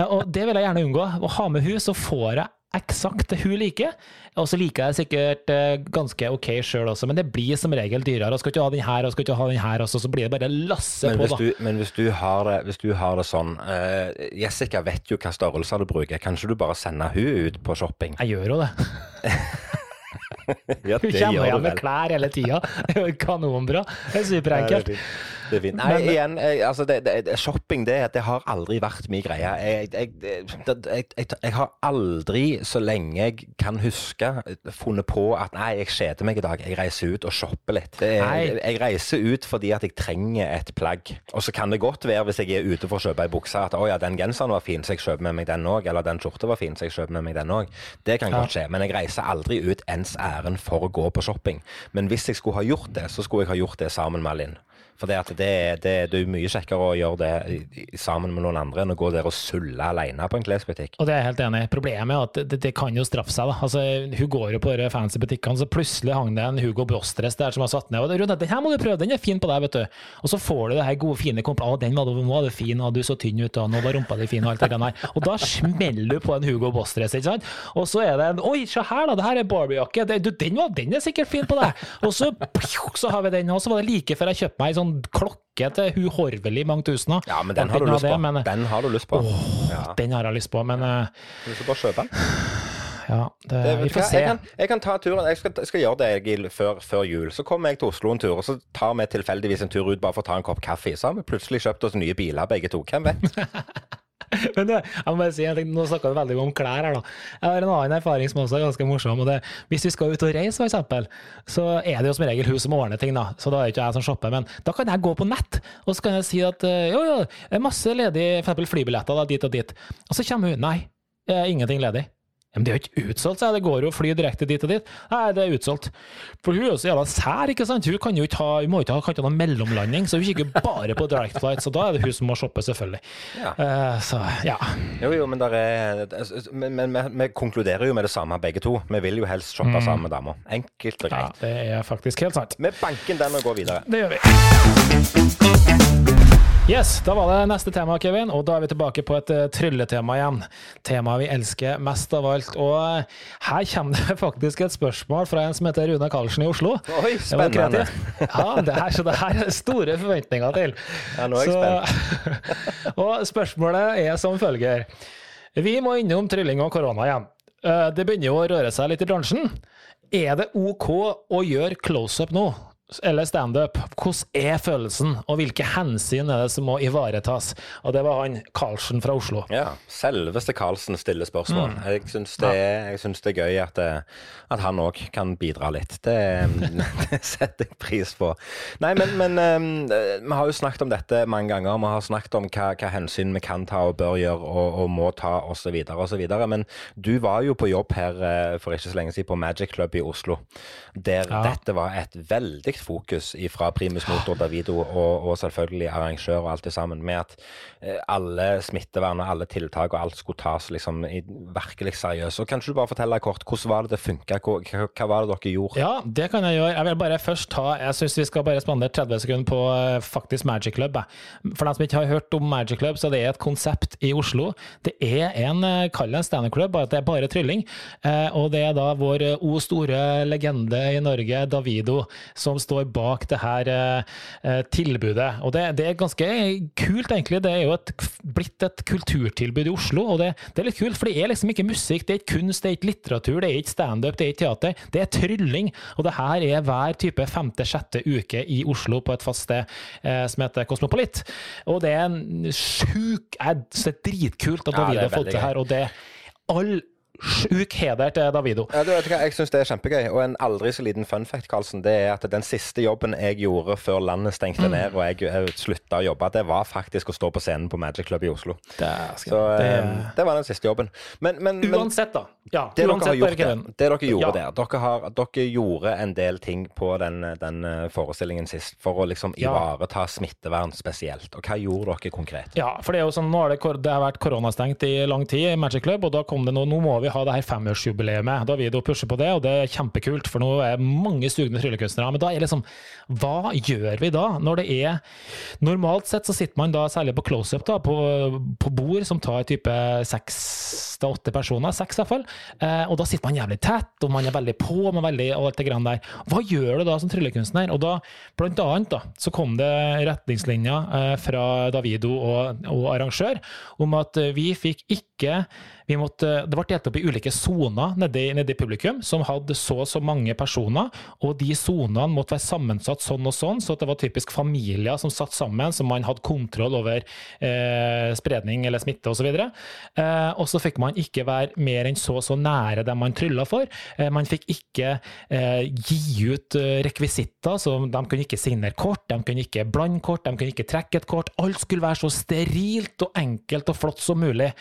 Og det vil jeg gjerne unngå. Å ha med hun, så får jeg eksakt det hun liker. Og så liker jeg sikkert eh, ganske ok sjøl også, men det blir som regel dyrere. Og skal ikke ha den her, og skal ikke ha den her også, så blir det bare lasse Men på, da. du, men hvis du har det, hvis du har det sånn uh, Jessica vet jo hva størrelser du bruker. Kan ikke du bare sende hun ut på shopping? Jeg gjør jo det. Ja, Hun kommer hjem med klær hele tida. Det kanonbra. Det er superenkelt. Det er fint. Nei, Men- igjen, jeg, altså det, det, shopping det, det har aldri vært min greie. Jeg, jeg, jeg, har aldri, så lenge jeg kan huske, funnet på at nei, jeg kjeder meg i dag. Jeg reiser ut og shopper litt. Jeg reiser ut fordi at jeg trenger et plagg. Og så kan det godt være, hvis jeg er ute for å kjøpe ei bukse, at å ja, den genseren var fin, så jeg kjøper med meg den òg. Eller den skjorta var fin, så jeg kjøper med meg den òg. Det kan Ja. godt skje. Men jeg reiser aldri ut ens ærend for å gå på shopping. Men hvis jeg skulle ha gjort det, så skulle jeg ha gjort det sammen med Linn. For det, at det, det, det er mye kjekkere å gjøre det sammen med noen andre enn å gå der og sulle alene på en klesbutikk. Og det er jeg helt enig i. Problemet er at det, det kan jo straffe seg. da. Altså, Hun går jo på de fancy butikkene, så plutselig hang det en Hugo Boss-dress der som har satt ned. og Rune, den her må du prøve, den er fin på deg, vet du. Og så får du det her gode, fine komplimentet. Den var du, nå var du fin, og du så tynn ut, og nå var rumpa di fin, og alt det der. Og da smeller du på en Hugo Boss-dress, ikke sant. Og så er det en Oi, se her, da, det her er Barbie-jakke. Den, den er sikkert fin på deg. Og så, så har vi den, og så var det like før jeg kjøpte meg ei sånn klokke til hun Horveli mange tusener. Ja, men den har du lyst det, på. men- Den har du lyst på. Ja. Den har jeg lyst på, men eh, Du skal bare kjøpe den. ja, det, Det, vi får se. jeg, kan, jeg kan ta turen. Jeg skal, skal gjøre det Egil, før, før jul. Så kommer jeg til Oslo en tur, og så tar vi tilfeldigvis en tur ut bare for å ta en kopp kaffe. Så har vi plutselig kjøpt oss nye biler begge to. Hvem vet? Men du, jeg må bare si en Nå snakker vi veldig om klær her, da. Jeg har en annen erfaring som også er ganske morsom. og det, Hvis vi skal ut og reise, eksempel, så er det jo som regel hun som ordner ting. da, Så da er det ikke jeg som shopper. Men da kan jeg gå på nett og så kan jeg si at eh, jo, jo, det er masse ledige eksempel flybilletter da, dit og dit. Og så kommer hun nei, er ingenting ledig. Men det er jo ikke utsolgt, sa jeg. Det går jo å fly direkte dit og dit. Nei, det er utsolgt. For hun er jo så jævla sær, ikke sant. Hun kan jo ikke ha, hun må ikke ha, kan noen mellomlanding, så hun kikker bare på direct flight. Så da er det hun som må shoppe, selvfølgelig. Ja. Uh, så ja. Jo, jo, men, er, men, men vi, vi konkluderer jo med det samme, begge to. Vi vil jo helst shoppe sammen med dama. Enkelt og greit. ja. Det er faktisk helt sant. Vi banker den og går videre. Det gjør vi. Yes, da var det neste tema, Kevin, og da er vi tilbake på et uh, trylletema igjen. Temaet vi elsker mest av alt. Og uh, her kommer det faktisk et spørsmål fra en som heter Rune Karlsen i Oslo. Oi, spennende. Ja, det her, så det her er store forventninger til. Ja, nå er jeg spent. og spørsmålet er som følger. Vi må innom trylling og korona igjen. Uh, det begynner jo å røre seg litt i bransjen. Er det OK å gjøre close-up nå? Eller standup, hvordan er følelsen, og hvilke hensyn er det som må ivaretas? Og det var han Karlsen fra Oslo. Ja, selveste Karlsen stiller spørsmål. Mm. Jeg syns det, det, er gøy at, at han òg kan bidra litt. Det, det, setter jeg pris på. Nei, men, men um, vi har jo snakket om dette mange ganger. Vi har snakket om hva, hva hensyn vi kan ta og bør gjøre og, og må ta osv. osv. Men du var jo på jobb her uh, for ikke så lenge siden på Magic Club i Oslo, der ja. dette var et veldig fokus fra Primus Motor, Davido og, og, selvfølgelig arrangør og alt det sammen, med at eh, alle smittevern og alle tiltak og alt skulle tas liksom virkelig seriøst. Og Kan du bare fortelle kort, hvordan var det det funka? Hva, hva, var det dere gjorde? Ja, det kan jeg gjøre. Jeg vil bare først ta Jeg syns vi skal bare spandere 30 sekunder på eh, faktisk Magic Club. For dem som ikke har hørt om Magic Club, så det er et konsept i Oslo. Det er en, eh, kall det en standup-klubb, bare at det er bare trylling. Og det er da vår o store legende i Norge, Davido, som står står bak det her eh, tilbudet. Og det, det, er ganske kult, egentlig. Det er jo et, blitt et kulturtilbud i Oslo, og det, det, er litt kult. For det er liksom ikke musikk, det er ikke kunst, det er ikke litteratur, det er ikke standup, det er ikke teater. Det er trylling. Og det her er hver type femte-sjette uke i Oslo på et fast sted eh, som heter Kosmopolit. Og det er en sjuk så Det er dritkult at David ja, har fått det her. og det all Sjuk heder til Davido. Ja, du vet hva, Jeg syns det er kjempegøy. Og en aldri så liten fun fact, Karlsen, det er at den siste jobben jeg gjorde før landet stengte mm. ned og jeg, jeg slutta å jobbe, det var faktisk å stå på scenen på Magic Club i Oslo. Det, så det, eh, det var den siste jobben. Men, men, uansett, da. Ja, det, uansett, dere gjort, det, det dere gjorde ja. der dere, har, dere, gjorde en del ting på den, den eh, forestillingen sist for å liksom ivareta smittevern spesielt. Og hva gjorde dere konkret? Ja, for det er jo sånn, nå har det, det har vært koronastengt i lang tid i Magic Club, og da kom det noe, nå må vi ha det her femårsjubileet. Davido pusher på det, og det er kjempekult, for nå er mange sugne tryllekunstnere. Men da er liksom Hva gjør vi da? Når det er Normalt sett så sitter man da særlig på close-up på, på, bord som tar type seks til åtte personer, seks iallfall. Eh, og da sitter man jævlig tett, og man er veldig på med veldig, og alt det grann der. Hva gjør du da som tryllekunstner? Og da, blant annet, da, så kom det retningslinjer eh, fra Davido og, og arrangør om at vi fikk ikke Måtte, det ble delt opp i ulike soner nedi, nedi, publikum, som hadde så og så mange personer. Og de sonene måtte være sammensatt sånn og sånn, så det var typisk familier som satt sammen, så man hadde kontroll over eh, spredning eller smitte osv. Eh, og så fikk man ikke være mer enn så og så nære dem man trylla for. Eh, man fikk ikke eh, gi ut eh, rekvisitter, så de kunne ikke signere kort, de kunne ikke blande kort, de kunne ikke trekke et kort. Alt skulle være så sterilt og enkelt og flott som mulig.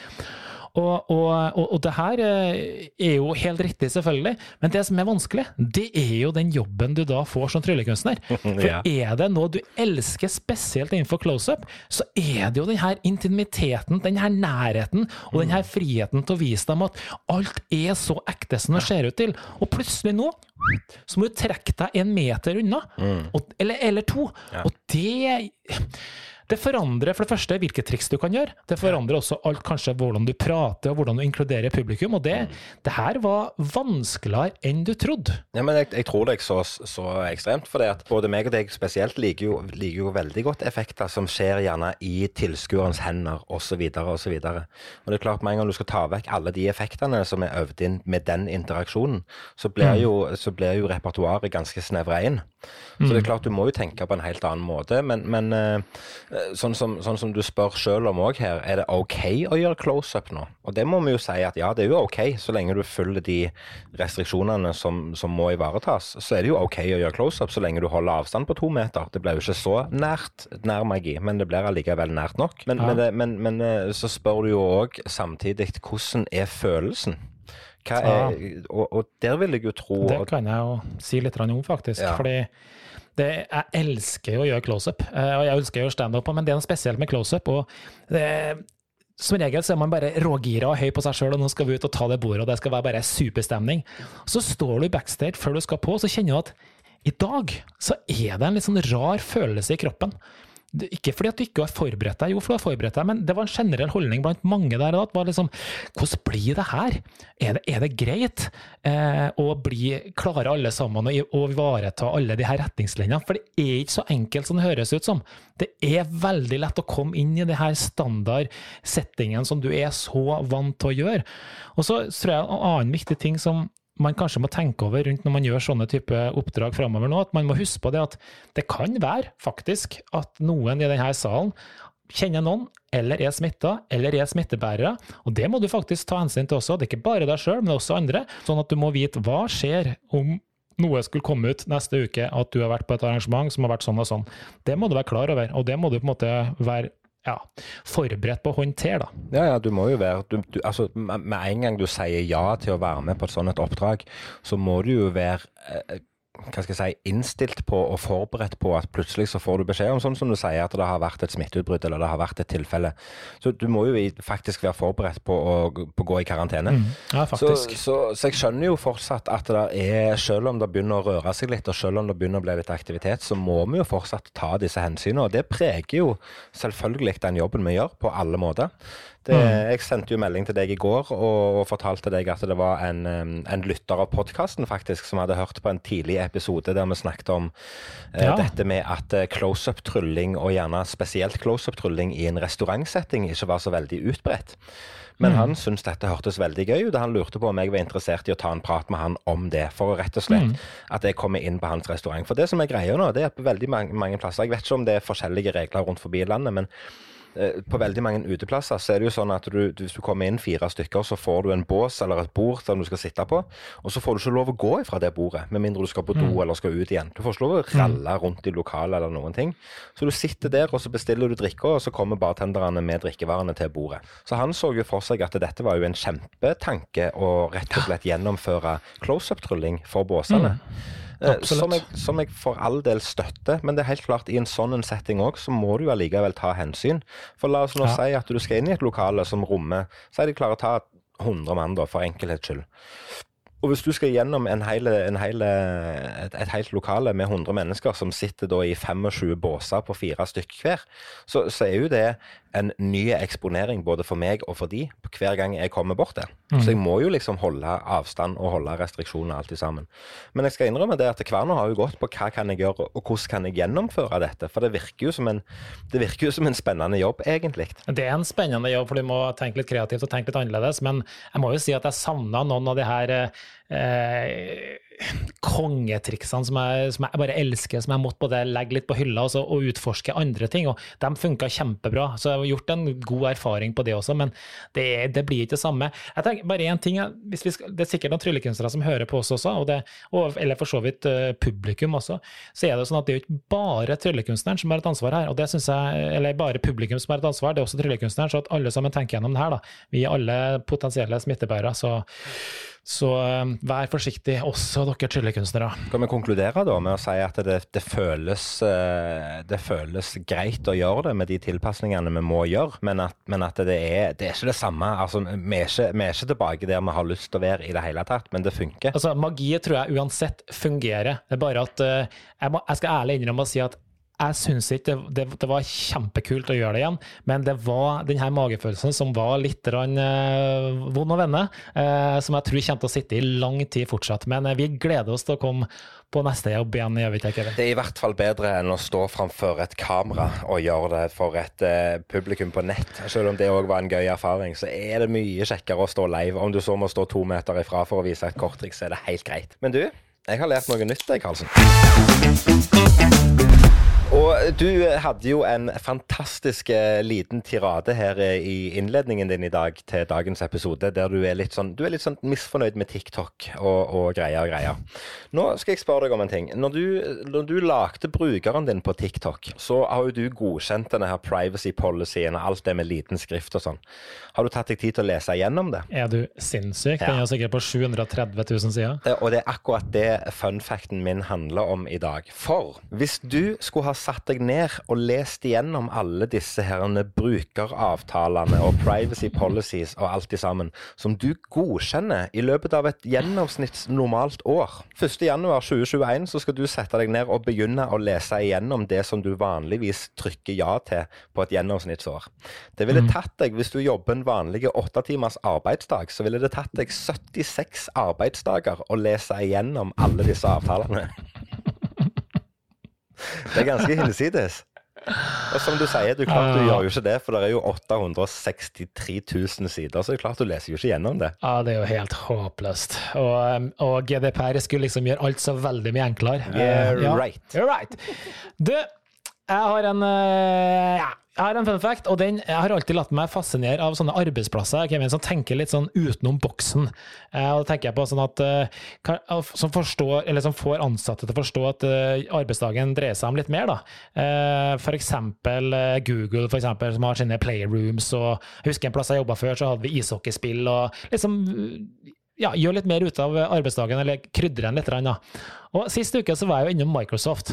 Og, og, og, og, det her eh, er jo helt riktig, selvfølgelig, men det som er vanskelig, det er jo den jobben du da får som tryllekunstner. For ja. er det noe du elsker spesielt innenfor close-up, så er det jo den her intimiteten, den her nærheten og den her friheten til å vise dem at alt er så ekte som det ser ut til. Og plutselig nå så må du trekke deg en meter unna, mm. eller, eller, to. Ja. Og det det forandrer for det første hvilke triks du kan gjøre. Det forandrer også alt kanskje hvordan du prater og hvordan du inkluderer publikum. Og det, mm. det her var vanskeligere enn du trodde. Ja, men jeg, jeg tror det er så, så ekstremt. For det at både meg og deg spesielt liker jo, liker jo veldig godt effekter som skjer gjerne i tilskuerens hender osv. osv. Og det er klart, med en gang du skal ta vekk alle de effektene som er øvd inn med den interaksjonen, så blir mm. jo, så blir jo repertoaret ganske snevra inn. Så det er mm. klart, du må jo tenke på en helt annen måte. Men, men uh, sånn, som, sånn, som, du spør sjøl om òg her, er det OK å gjøre close-up nå? Og det må vi jo si at ja, det er jo OK, så lenge du følger de restriksjonene som, som må ivaretas. Så er det jo OK å gjøre close-up så lenge du holder avstand på to meter. Det blir jo ikke så nært nær magi, men det blir allikevel nært nok. Men, ja. men, men, men eh, så spør du jo òg samtidig hvordan er følelsen? Er, og, og, der vil jeg jo tro Det kan jeg jo si litt om, faktisk. Ja. Fordi det, jeg elsker å gjøre close-up, eh, og jeg elsker å gjøre standup, men det er noe spesielt med close-up. og det, som regel så er man bare rågira og høy på seg sjøl, og nå skal vi ut og ta det bordet, og det skal være bare superstemning. Så står du backstage før du skal på, så kjenner du at i dag så er det en litt sånn rar følelse i kroppen. Ikke fordi at du ikke har forberedt deg, jo, for du har forberedt deg, men det var en generell holdning blant mange der da. var liksom, Hvordan blir det her? Er det, er det greit eh, å bli klare alle sammen og ivareta alle de her retningslinjene? For det er ikke så enkelt som det høres ut som. Det er veldig lett å komme inn i det her standard settingen som du er så vant til å gjøre. Og så tror jeg en annen viktig ting som man kanskje må tenke over rundt når man gjør sånne type oppdrag framover nå, at man må huske på det at det kan være faktisk at noen i denne salen kjenner noen, eller er smitta, eller er smittebærere. Og det må du faktisk ta hensyn til også. Det er ikke bare deg sjøl, men også andre. Sånn at du må vite hva skjer om noe skulle komme ut neste uke, at du har vært på et arrangement som har vært sånn og sånn. Det må du være klar over, og det må du på en måte være ja, forberedt på å håndtere, da. Ja, ja, du må jo være du, du, altså, Med en gang du sier ja til å være med på et sånt oppdrag, så må du jo være eh, hva skal jeg si, innstilt på og forberedt på at plutselig så får du beskjed om sånn som du sier, at det har vært et smitteutbrudd eller det har vært et tilfelle. Så du må jo faktisk være forberedt på å, på gå i karantene. Mm. Ja. Så, så, så, jeg skjønner jo fortsatt at det er, selv om det begynner å røre seg litt, og selv om det begynner å bli litt aktivitet, så må vi jo fortsatt ta disse hensynene. Og det preger jo selvfølgelig den jobben vi gjør, på alle måter. Det, mm. Jeg sendte jo melding til deg i går og, og fortalte deg at det var en, en lytter av podkasten faktisk som hadde hørt på en tidlig episode der vi snakket om eh, ja. dette med at eh, close-up-trylling, og gjerne spesielt close-up-trylling i en restaurantsetting, ikke var så veldig utbredt. Men mm. han syntes dette hørtes veldig gøy ut, og han lurte på om jeg var interessert i å ta en prat med han om det. For å rett og slett mm. at jeg kommer inn på hans restaurant. For det som er greia nå, det er på veldig mange, mange plasser Jeg vet ikke om det er forskjellige regler rundt forbi landet, men på veldig mange uteplasser så er det jo sånn at du, hvis du kommer inn fire stykker, så får du en bås eller et bord som du skal sitte på. Og så får du ikke lov å gå ifra det bordet, med mindre du skal på do mm. eller skal ut igjen. Du får ikke lov å mm. ralle rundt i lokalet eller noen ting. Så du sitter der, og så bestiller du drikke, og så kommer bartenderne med drikkevarene til bordet. Så han så jo for seg at dette var jo en kjempetanke å rett og slett gjennomføre close-up-trylling for båsene. Mm. Eh, som jeg, som jeg, for all del støtter, men det er helt klart i en sånn setting òg, så må du allikevel ta hensyn. For la oss nå ja. si at du skal inn i et lokale som rommer Si de klarer å ta 100 mann, da, for enkelhets skyld. Og hvis du skal gjennom en hele, en hele, et, et, helt lokale med 100 mennesker som sitter da i 25 båser på fire stykk hver, så, så, er jo det en ny eksponering både for meg og for de hver gang jeg kommer bort der. Mm. Så jeg må jo liksom holde avstand og holde restriksjoner alltid sammen. Men jeg skal innrømme det at kverna har jo gått på hva kan jeg gjøre, og hvordan kan jeg gjennomføre dette. For det virker jo som en, det virker jo som en spennende jobb, egentlig. Det er en spennende jobb, for du må tenke litt kreativt og tenke litt annerledes. Men jeg må jo si at jeg savna noen av de her eh, kongetriksene som jeg, som jeg, bare elsker, som jeg måtte både legge litt på hylla og, og utforske andre ting. og De funka kjempebra. Så jeg har gjort en god erfaring på det også, men det, det blir ikke det samme. Jeg tenker bare én ting, skal, Det er sikkert noen tryllekunstnere som hører på oss også, og det, og, eller for så vidt uh, publikum også. Så er det sånn at det er jo ikke bare tryllekunstneren som har et ansvar her, og det synes jeg, eller bare publikum som har et ansvar, det er også tryllekunstneren. Så at alle sammen tenker gjennom det her, da. Vi er alle potensielle smittebærere. så så um, vær forsiktig, også dere tryllekunstnere. Kan vi konkludere da med å si at det, det, føles, uh, det, føles, greit å gjøre det med de tilpasningene vi må gjøre, men at, men at det, er, det, er, ikke det samme. Altså, vi, er ikke, vi er ikke tilbake der vi har lyst til å være i det hele tatt, men det funker. Altså, Magi tror jeg uansett fungerer. Det er bare at uh, jeg, må, jeg, skal ærlig innrømme å si at jeg syns ikke det, det, det, var kjempekult å gjøre det igjen, men det var denne magefølelsen som var litt rann, eh, vond å vende, eh, som jeg tror kommer til å sitte i lang tid fortsatt. Men eh, vi gleder oss til å komme på neste jobb igjen. Jeg vet ikke, det er i hvert fall bedre enn å stå framfor et kamera og gjøre det for et publikum på nett. Selv om det òg var en gøy erfaring, så er det mye kjekkere å stå live. Om du så må stå to meter ifra for å vise et korttriks, så er det helt greit. Men du, jeg har lært noe nytt, jeg, Karlsen. Og du hadde jo en fantastisk eh, liten tirade her eh, i innledningen din i dag til dagens episode, der du er litt sånn, du er litt sånn misfornøyd med TikTok og, og greier og greier. Nå skal jeg spørre deg om en ting. Når du, når du lagde brukeren din på TikTok, så har jo du godkjent denne her privacy policyen og alt det med liten skrift og sånn. Har du tatt deg tid til å lese gjennom det? Er du sinnssyk? Den er sikkert på 730 000 sider. Og det er akkurat det fun facten min handler om i dag. For hvis du skulle ha satt deg ned og lest igjennom alle disse herrene brukeravtalene og privacy policies og alt det sammen, som du godkjenner i løpet av et gjennomsnitts normalt år 1.1.2021 så skal du sette deg ned og begynne å lese igjennom det som du vanligvis trykker ja til på et gjennomsnittsår. Det ville tatt deg, hvis du jobber en vanlig åtte timers arbeidsdag, så ville det tatt deg 76 arbeidsdager å lese igjennom alle disse avtalene. Det er ganske hinsides. Og som du sier, du, klart, du gjør jo ikke det, for det er jo 863 000 sider, så det er klart du leser jo ikke gjennom det. Ja, det er jo helt håpløst. Og, og GDPR skulle liksom gjøre alt så veldig mye enklere. Yeah, Eh, ja. right. You're right. Du, jeg har en eh, ja, jeg har en fun fact, og den jeg har alltid latt meg fascinere av sånne arbeidsplasser Kevin, som tenker litt sånn utenom boksen. Eh, og da tenker jeg på sånn at eh, som, forstår, eller som får ansatte til å forstå at eh, arbeidsdagen dreier seg om litt mer. da. Eh, eksempel eh, Google, for eksempel, som har sine playrooms. og Jeg husker en plass jeg jobba før, så hadde vi ishockeyspill. og liksom ja, gjør litt mer ut av arbeidsdagen, eller krydre den litt. Da. Og Sist uke så var jeg jo innom Microsoft.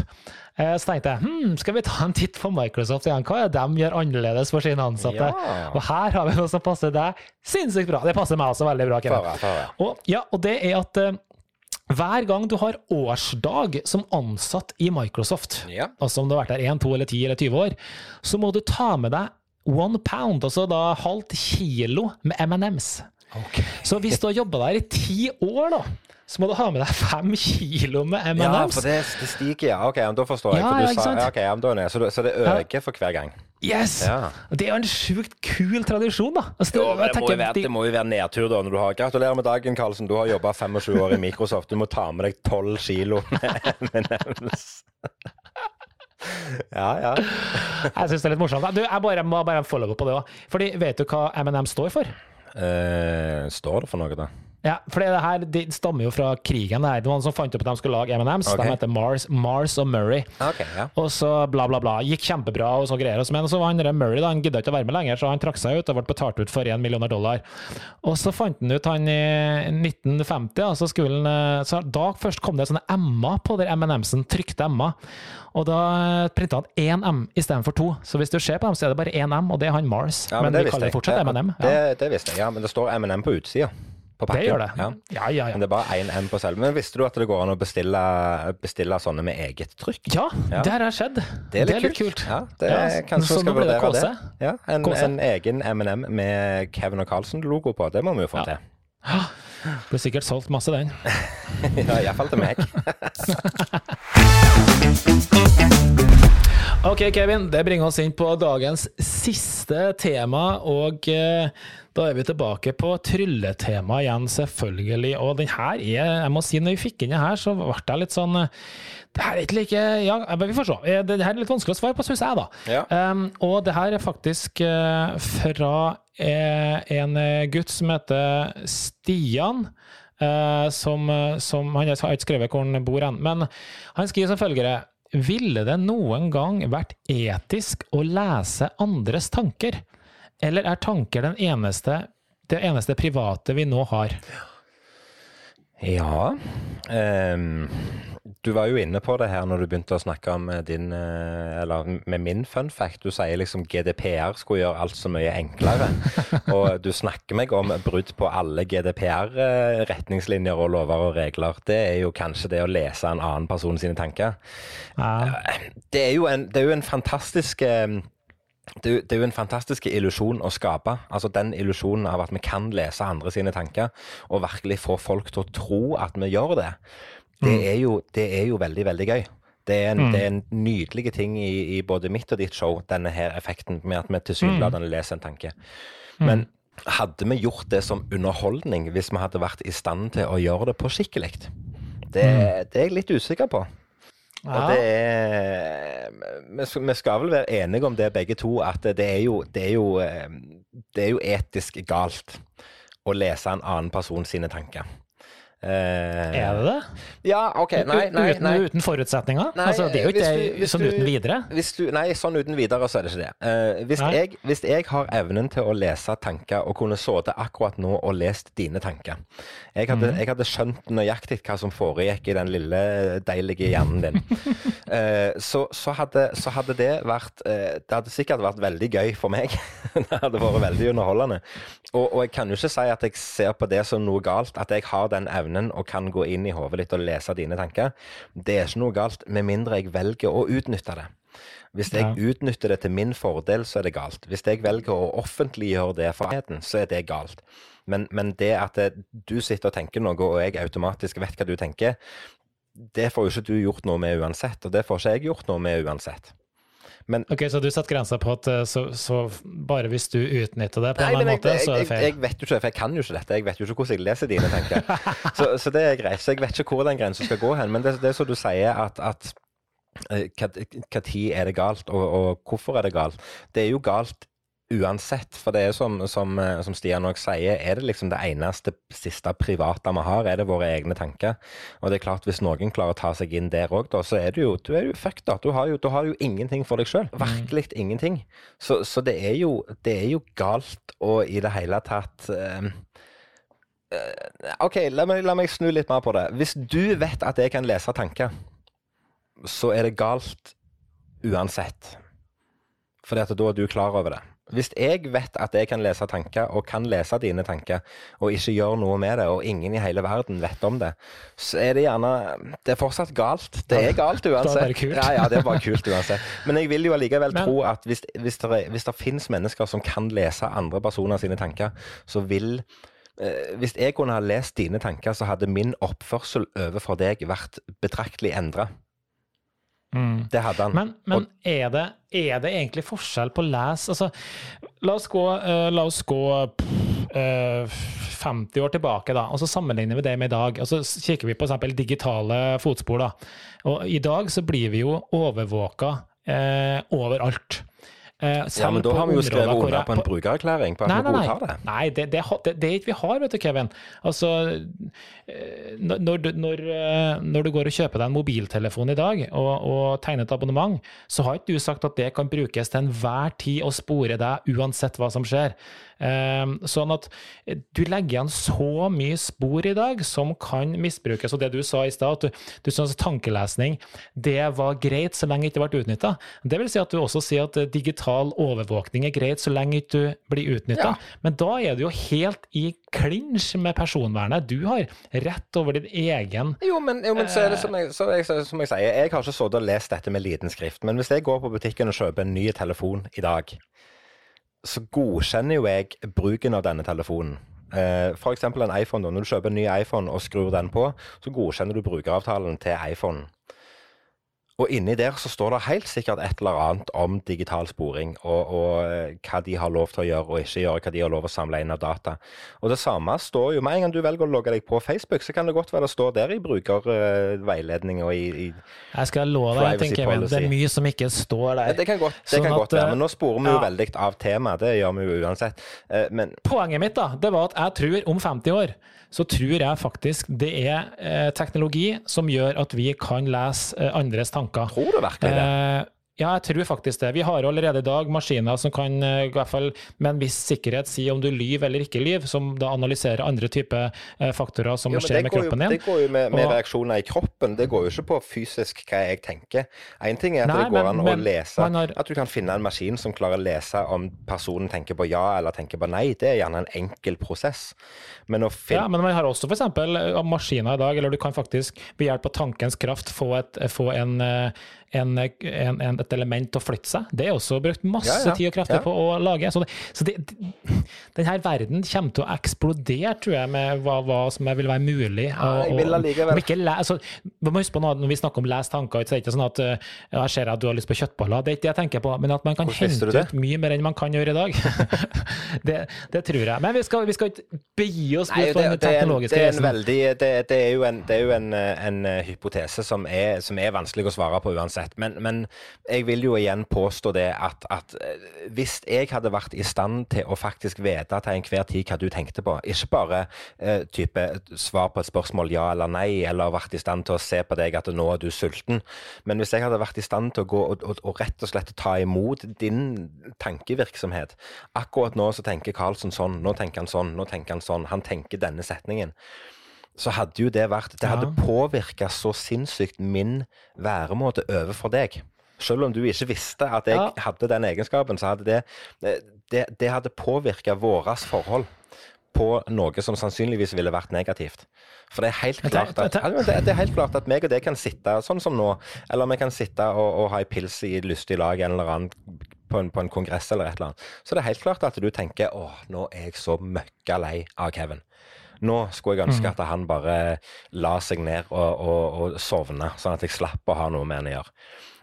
Eh, Så tenkte jeg hm, skal vi ta en titt på Microsoft igjen? Hva er det de gjør annerledes for sine ansatte? Ja. Og her har vi noe som passer deg sinnssykt bra. Det passer meg også veldig bra. Føre, føre. Og, ja, og det er at eh, hver gang du har årsdag som ansatt i Microsoft, Ja. altså om du har vært der 1, 2 eller 10 eller 20 år, så må du ta med deg one pound, altså da halvt kilo med M&M's. Så hvis du har jobba der i ti år, da, så må du ha med deg fem kilo med Ja, M&M's. for det, det stiger, ja. Ok, da forstår jeg. Ja, for du ja, sa, ja, okay, ja, jeg så, du, så det øker for hver gang. Yes! Ja. Det er jo en sjukt kul tradisjon, da. Altså, Jo, det, må være, det må jo være nedtur da når du har Gratulerer med dagen, Karlsen. Du har jobba 25 år i Microsoft. Du må ta med deg 12 kilo med M&M's. Ja, ja. Jeg syns det er litt morsomt. Du, jeg bare, må bare follow up på det òg. Fordi vet du hva M&M står for? Eh, står det for noe, da? Ja, for det her de stammer jo fra krigen. Det her. Det var noen som fant opp at de skulle lage M&M's. Okay. De heter Mars, Mars og Murray. Okay, ja. Og så bla, bla, bla. Gikk kjempebra og så greier. Men så var han Murray da, han gidda ikke å være med lenger, så han trakk seg ut og ble betalt ut for 1 millioner dollar. Og så fant han ut han i 1950, ja, så skulle han eh, så Da først kom det sånne M-er på der M&M'sen, trykte M-er. Og da printa han én M istedenfor to. Så hvis du ser på dem, så er det bare én M, og det er han Mars. ja men det vi kaller det fortsatt Ja, M&M. Det, det visste jeg, ja. Men det står M&M på utsida. På det gjør det. Ja. Ja, ja, ja. Men det er bare én M på selve. Men visste du at det går an å bestille, bestille sånne med eget trykk? Ja, Ja. det har skjedd. Det er litt, kult. Ja, det Ja, er, kanskje vi skal vurdere det det. Ja, en, en egen M&M med Kevin og Carlsen-logo på. Det må vi jo få Ja. til. Blir sikkert solgt masse, den. Ja, Iallfall til meg. Ok, Kevin, det bringer oss inn på dagens siste tema, og eh, da er vi tilbake på trylletema igjen, selvfølgelig. Og den her er, jeg må si, når vi fikk inn den her, så ble jeg litt sånn Det her er ikke like Ja, vi får se. Eh, Det her er litt vanskelig å svare på, syns jeg, da. Ja. Um, og det her er faktisk uh, fra eh, en gutt som heter Stian. Uh, som, som Han har ikke skrevet hvor han bor hen, men han skriver som følger Ville det noen gang vært etisk å lese andres tanker? Eller er tanker den eneste, det eneste private vi nå har? Ja um, Du var jo inne på det her når du begynte å snakke om eh, din eh, Eller med min fun fact. Du sier liksom GDPR skulle gjøre alt så mye enklere. og du snakker meg om brudd på alle GDPR-retningslinjer og lover og regler. Det er jo kanskje det å lese en annen person sine tanker. Ja. Det er jo en, det er jo en fantastisk eh, det er, jo, en fantastisk illusjon å skape. Altså Den illusjonen av at vi kan lese andre sine tanker, og virkelig få folk til å tro at vi gjør det, det, er, jo, det er jo veldig, veldig gøy. Det er en, det er en nydelig ting i, i både mitt og ditt show, denne her effekten med at vi tilsynelatende leser en tanke. Men hadde vi gjort det som underholdning hvis vi hadde vært i stand til å gjøre det på skikkelig? Det, det er jeg litt usikker på. Og det er vi skal- vel være enige om det begge to, at det er jo, det er jo, eh, det er jo etisk galt å lese en annen person sine tanker. Eh, Er det det? Ja, OK. Nei, nei, uten, nei. uten forutsetninger? Nei, altså, det er jo ikke du, det sånn du- uten videre. Hvis du, nei, sånn uten videre så er det ikke det. Eh, hvis, jeg, hvis jeg har evnen til å lese tanker og kunne sittet akkurat nå og lest dine tanker Jeg hadde, mm. jeg hadde skjønt nøyaktig hva som foregikk i den lille, deilige hjernen din. Eh, så, så, hadde, så hadde det vært eh, Det hadde sikkert vært veldig gøy for meg. det hadde vært veldig underholdende. Og, og jeg kan jo ikke si at jeg ser på det som noe galt, at jeg har den evnen og kan gå inn i hodet ditt og lese dine tanker. Det er ikke noe galt, med mindre jeg velger å utnytte det. Hvis jeg Ja. utnytter det til min fordel, så er det galt. Hvis jeg velger å offentliggjøre det for allmennheten, så er det galt. Men, men det at det, du sitter og tenker noe, og jeg automatisk vet hva du tenker, det får jo ikke du gjort noe med uansett, og det får ikke jeg gjort noe med uansett. Men Ok, Så du setter grensa på at eh, så, så bare hvis du utnytter det på Nei, en annen måte, så er det feil? jeg vet jo ikke, for jeg kan jo ikke dette. Jeg vet jo ikke hvordan jeg leser dine tanker. Så, så det er greit. Så jeg vet ikke hvor den grensa skal gå hen. Men det, det er som du sier, at, at eh, hva tid er det galt, og, og hvorfor er det galt? Det er jo galt uansett. For det er som, som, eh, som Stian òg sier, er det liksom det eneste siste private vi har, er det våre egne tanker. Og det er klart, hvis noen klarer å ta seg inn der òg, så er du jo, du er jo fucked, da. Du har jo, du har jo ingenting for deg sjøl. Virkelig ingenting. Så, så det, er jo, det er jo galt å i det hele tatt eh, eh, OK, la meg, la meg snu litt mer på det. Hvis du vet at jeg kan lese tanker, så er det galt uansett. Fordi at da er du klar over det. Hvis jeg vet at jeg kan lese tanker, og kan lese dine tanker, og ikke gjør noe med det, og ingen i hele verden vet om det, så er det gjerne Det er fortsatt galt. Det er galt uansett. Det er bare kult. Ja, ja, det er bare kult uansett. Men jeg vil jo allikevel Men- tro at hvis, hvis, det, hvis det finnes mennesker som kan lese andre personer sine tanker, så vil eh, Hvis jeg kunne ha lest dine tanker, så hadde min oppførsel overfor deg vært betraktelig endra. Mm. Det hadde han. Men, men er, det, er det egentlig forskjell på les altså, La oss gå, uh, la oss gå pff, eh, 50 år tilbake, da, og så sammenligner vi det med i dag. og Så kikker vi på eksempel digitale fotspor. da, og I dag så blir vi jo overvåka uh, overalt. Eh, ja, men da har vi jo skrevet under på en brukererklæring på at Nei, vi godtar det. nei det, det, det, det er ikke vi har, vet du, Kevin. Altså, eh, når, når, du- når, eh, når du går og kjøper deg en mobiltelefon i dag og, og tegner et abonnement, så har ikke du sagt at det kan brukes til enhver tid å spore deg uansett hva som skjer. Eh, sånn at eh, du legger igjen så mye spor i dag som kan misbrukes. Og det du sa i stad, at du, du synes tankelesning det var greit så lenge det ikke ble utnytta. Det vil si at du også sier at eh, digital overvåkning er greit så lenge ikke du blir utnytta. Ja. Men da er du jo helt i klinsj med personvernet. Du har rett over din egen Jo, men, jo, men så er det som jeg, så jeg, som jeg sier, jeg har ikke sittet og lest dette med liten skrift. Men hvis jeg går på butikken og kjøper en ny telefon i dag, så godkjenner jo jeg bruken av denne telefonen. Eh, eksempel en iPhone. Når du kjøper en ny iPhone og skrur den på, så godkjenner du brukeravtalen til iPhone. Og inni der så står det helt sikkert et eller annet om digital sporing, og, og eh, hva de har lov til å gjøre og ikke gjøre, hva de har lov til å samle inn av data. Og det samme står jo med en gang du velger å logge deg på Facebook, så kan det godt være det står der i brukerveiledning og i, i Jeg skal love deg, tenker tenker men det er mye som ikke står Ja, der. Det kan godt, det Sånn kan at, godt være, eh, men nå sporer vi jo veldig av temaet. Det gjør vi jo uansett. Eh, Men Poenget mitt da, det var at jeg tror om 50 år så tror jeg faktisk det er eh, teknologi som gjør at vi kan lese eh, andres tanker. Tror du virkelig det? Eh, ja, jeg tror faktisk det. Vi har allerede i dag maskiner som kan eh, i hvert fall med en viss sikkerhet si om du lyver eller ikke lyver, som da analyserer andre typer eh, faktorer som Jo, skjer med kroppen jo, din. det går jo med, med Og- reaksjoner i kroppen. Det går jo ikke på fysisk hva jeg tenker. Én ting er at Nei, det går men- an å men lese har- At du kan finne en maskin som klarer å lese om personen tenker på ja eller tenker på nei. Det er gjerne en enkel prosess. Men å finne Ja, men man har også f.eks. maskiner i dag, eller du kan faktisk ved hjelp av tankens kraft få, et, få en, eh, en, en, et element å flytte seg. Det er også brukt masse Ja, ja, tid og krefter ja. på å lage. Så, det, så det, denne verden kommer til å eksplodere, tror jeg, med hva, hva som vil være mulig. Ja, jeg vil allikevel- le- altså, vi må huske på Når vi snakker om les tanker, så er det ikke sånn at uh, jeg ser at du har lyst på kjøttboller. Det er ikke det jeg tenker på, men at man kan hente ut mye mer enn man kan gjøre i dag. det, det, tror jeg. Men vi skal, vi skal ikke begi oss bort på den teknologiske reisen. Det, er jo en, er jo en, en hypotese som er, som er, vanskelig å svare på uansett. Men, men jeg vil jo igjen påstå det at, at hvis jeg hadde vært i stand til å faktisk vite til enhver tid hva du tenkte på, ikke bare uh, type svar på et spørsmål ja eller nei, eller vært i stand til å se på deg at nå er du sulten. Men hvis jeg hadde vært i stand til å gå og, og, og rett og slett ta imot din tankevirksomhet Akkurat nå så tenker Karlsen sånn, nå tenker han sånn, nå tenker han sånn. Han tenker denne setningen. Så hadde jo det vært Det hadde ja. påvirka så sinnssykt min væremåte overfor deg. Selv om du ikke visste at jeg ja. hadde den egenskapen, så hadde det Det, det hadde påvirka vårt forhold på noe som sannsynligvis ville vært negativt. For det er helt klart at, det er helt klart at meg og det kan sitte sånn som nå, eller vi kan sitte og, og ha en pils i lystig lag en eller annen på en, på en, kongress eller et eller annet. Så det er helt klart at du tenker åh, nå er jeg så møkka lei av Kevin. Nå skulle jeg ønske mm. at han bare la seg ned og, og, og sovne, sånn at jeg slapp å ha noe med han å gjøre.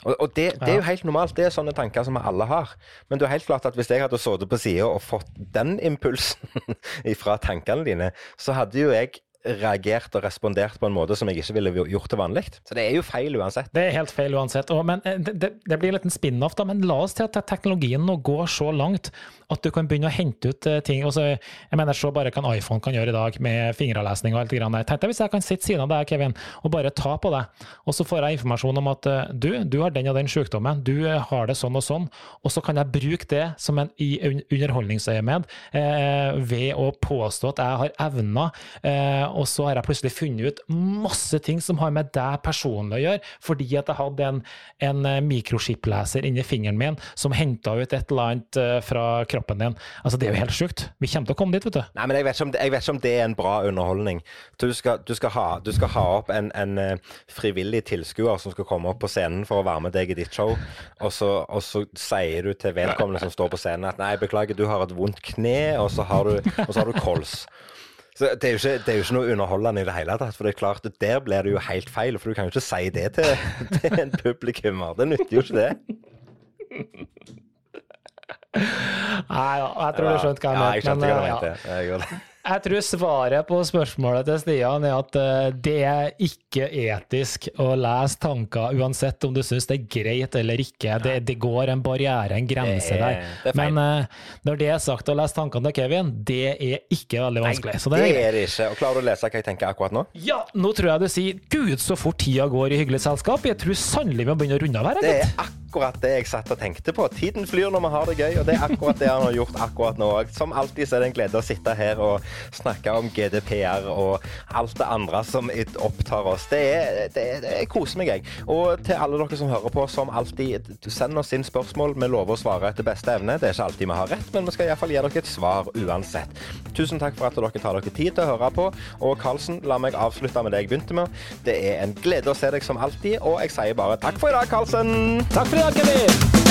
Og, og det, det, er jo helt normalt. Det er sånne tanker som vi alle har. Men det er helt klart at hvis jeg hadde sittet på sida og fått den impulsen fra tankene dine, så hadde jo jeg reagert og respondert på en måte som jeg ikke ville gjort til vanlig. Så det er jo feil uansett. Det er helt feil uansett. Og, men eh, det, det, blir litt en spin-off, da. Men la oss til at teknologien nå går så langt at du kan begynne å hente ut uh, ting. Også, jeg mener, Så bare kan iPhone kan gjøre i dag med fingerlesning og alt det grann der. Tenk deg hvis jeg kan sitte siden av deg, Kevin, og bare ta på deg, og så får jeg informasjon om at uh, du, du har den og den sykdommen, du har det sånn og sånn, og så kan jeg bruke det som en i underholdningsøyemed ved å påstå at jeg har evner, og så har jeg plutselig funnet ut masse ting som har med deg personlig å gjøre, fordi at jeg hadde en, en mikroskipleser inni fingeren min som henta ut et eller annet fra kroppen din. Altså, Det er jo helt sjukt. Vi kommer til å komme dit, vet du. Nei, men Jeg vet ikke om det, vet ikke om det er en bra underholdning. Du skal, du skal, ha, du skal ha, opp en, en uh, frivillig tilskuer som skal komme opp på scenen for å være med deg i ditt show, og så, og så sier du til vedkommende som står på scenen at nei, beklager, du har et vondt kne, og så har du, og så har du kols. Så det er, ikke, det er, jo ikke, noe underholdende i det hele tatt. For det er klart, der blir det jo helt feil. For du kan jo ikke si det til, til en publikummer. Det nytter jo ikke det. Nei jeg tror du skjønte hva jeg mente. Ja, jeg skjønte hva du mente. Jeg tror svaret på spørsmålet til Stian er at eh, det er ikke etisk å lese tanker, uansett om du syns det er greit eller ikke. Det, det, går en barriere, en grense der. Men uh, når det er sagt, å lese tankene til Kevin, det er ikke veldig vanskelig. Nei, det, det er det ikke. Og Klarer du å lese hva jeg tenker akkurat nå? Ja, nå tror jeg du sier gud, så fort tida går i hyggelig selskap. Jeg tror sannelig vi må begynne å runde av her. Det er akkurat det jeg satt og tenkte på. Tiden flyr når vi har det gøy, og det er akkurat det han har gjort akkurat nå òg. Som alltid så er det en glede å sitte her og snakke om GDPR og alt det andre som opptar oss. Det, er, det, det er koser meg, jeg. Og til alle dere som hører på, som alltid, send oss inn spørsmål. Vi lover å svare etter beste evne. Det er ikke alltid vi har rett, men vi skal iallfall gi dere et svar uansett. Tusen takk for at dere tar dere tid til å høre på. Og Karlsen, la meg avslutte med det jeg begynte med. Det er en glede å se deg som alltid, og jeg sier bare takk for i dag, Karlsen. Takk for i dag, Kevin.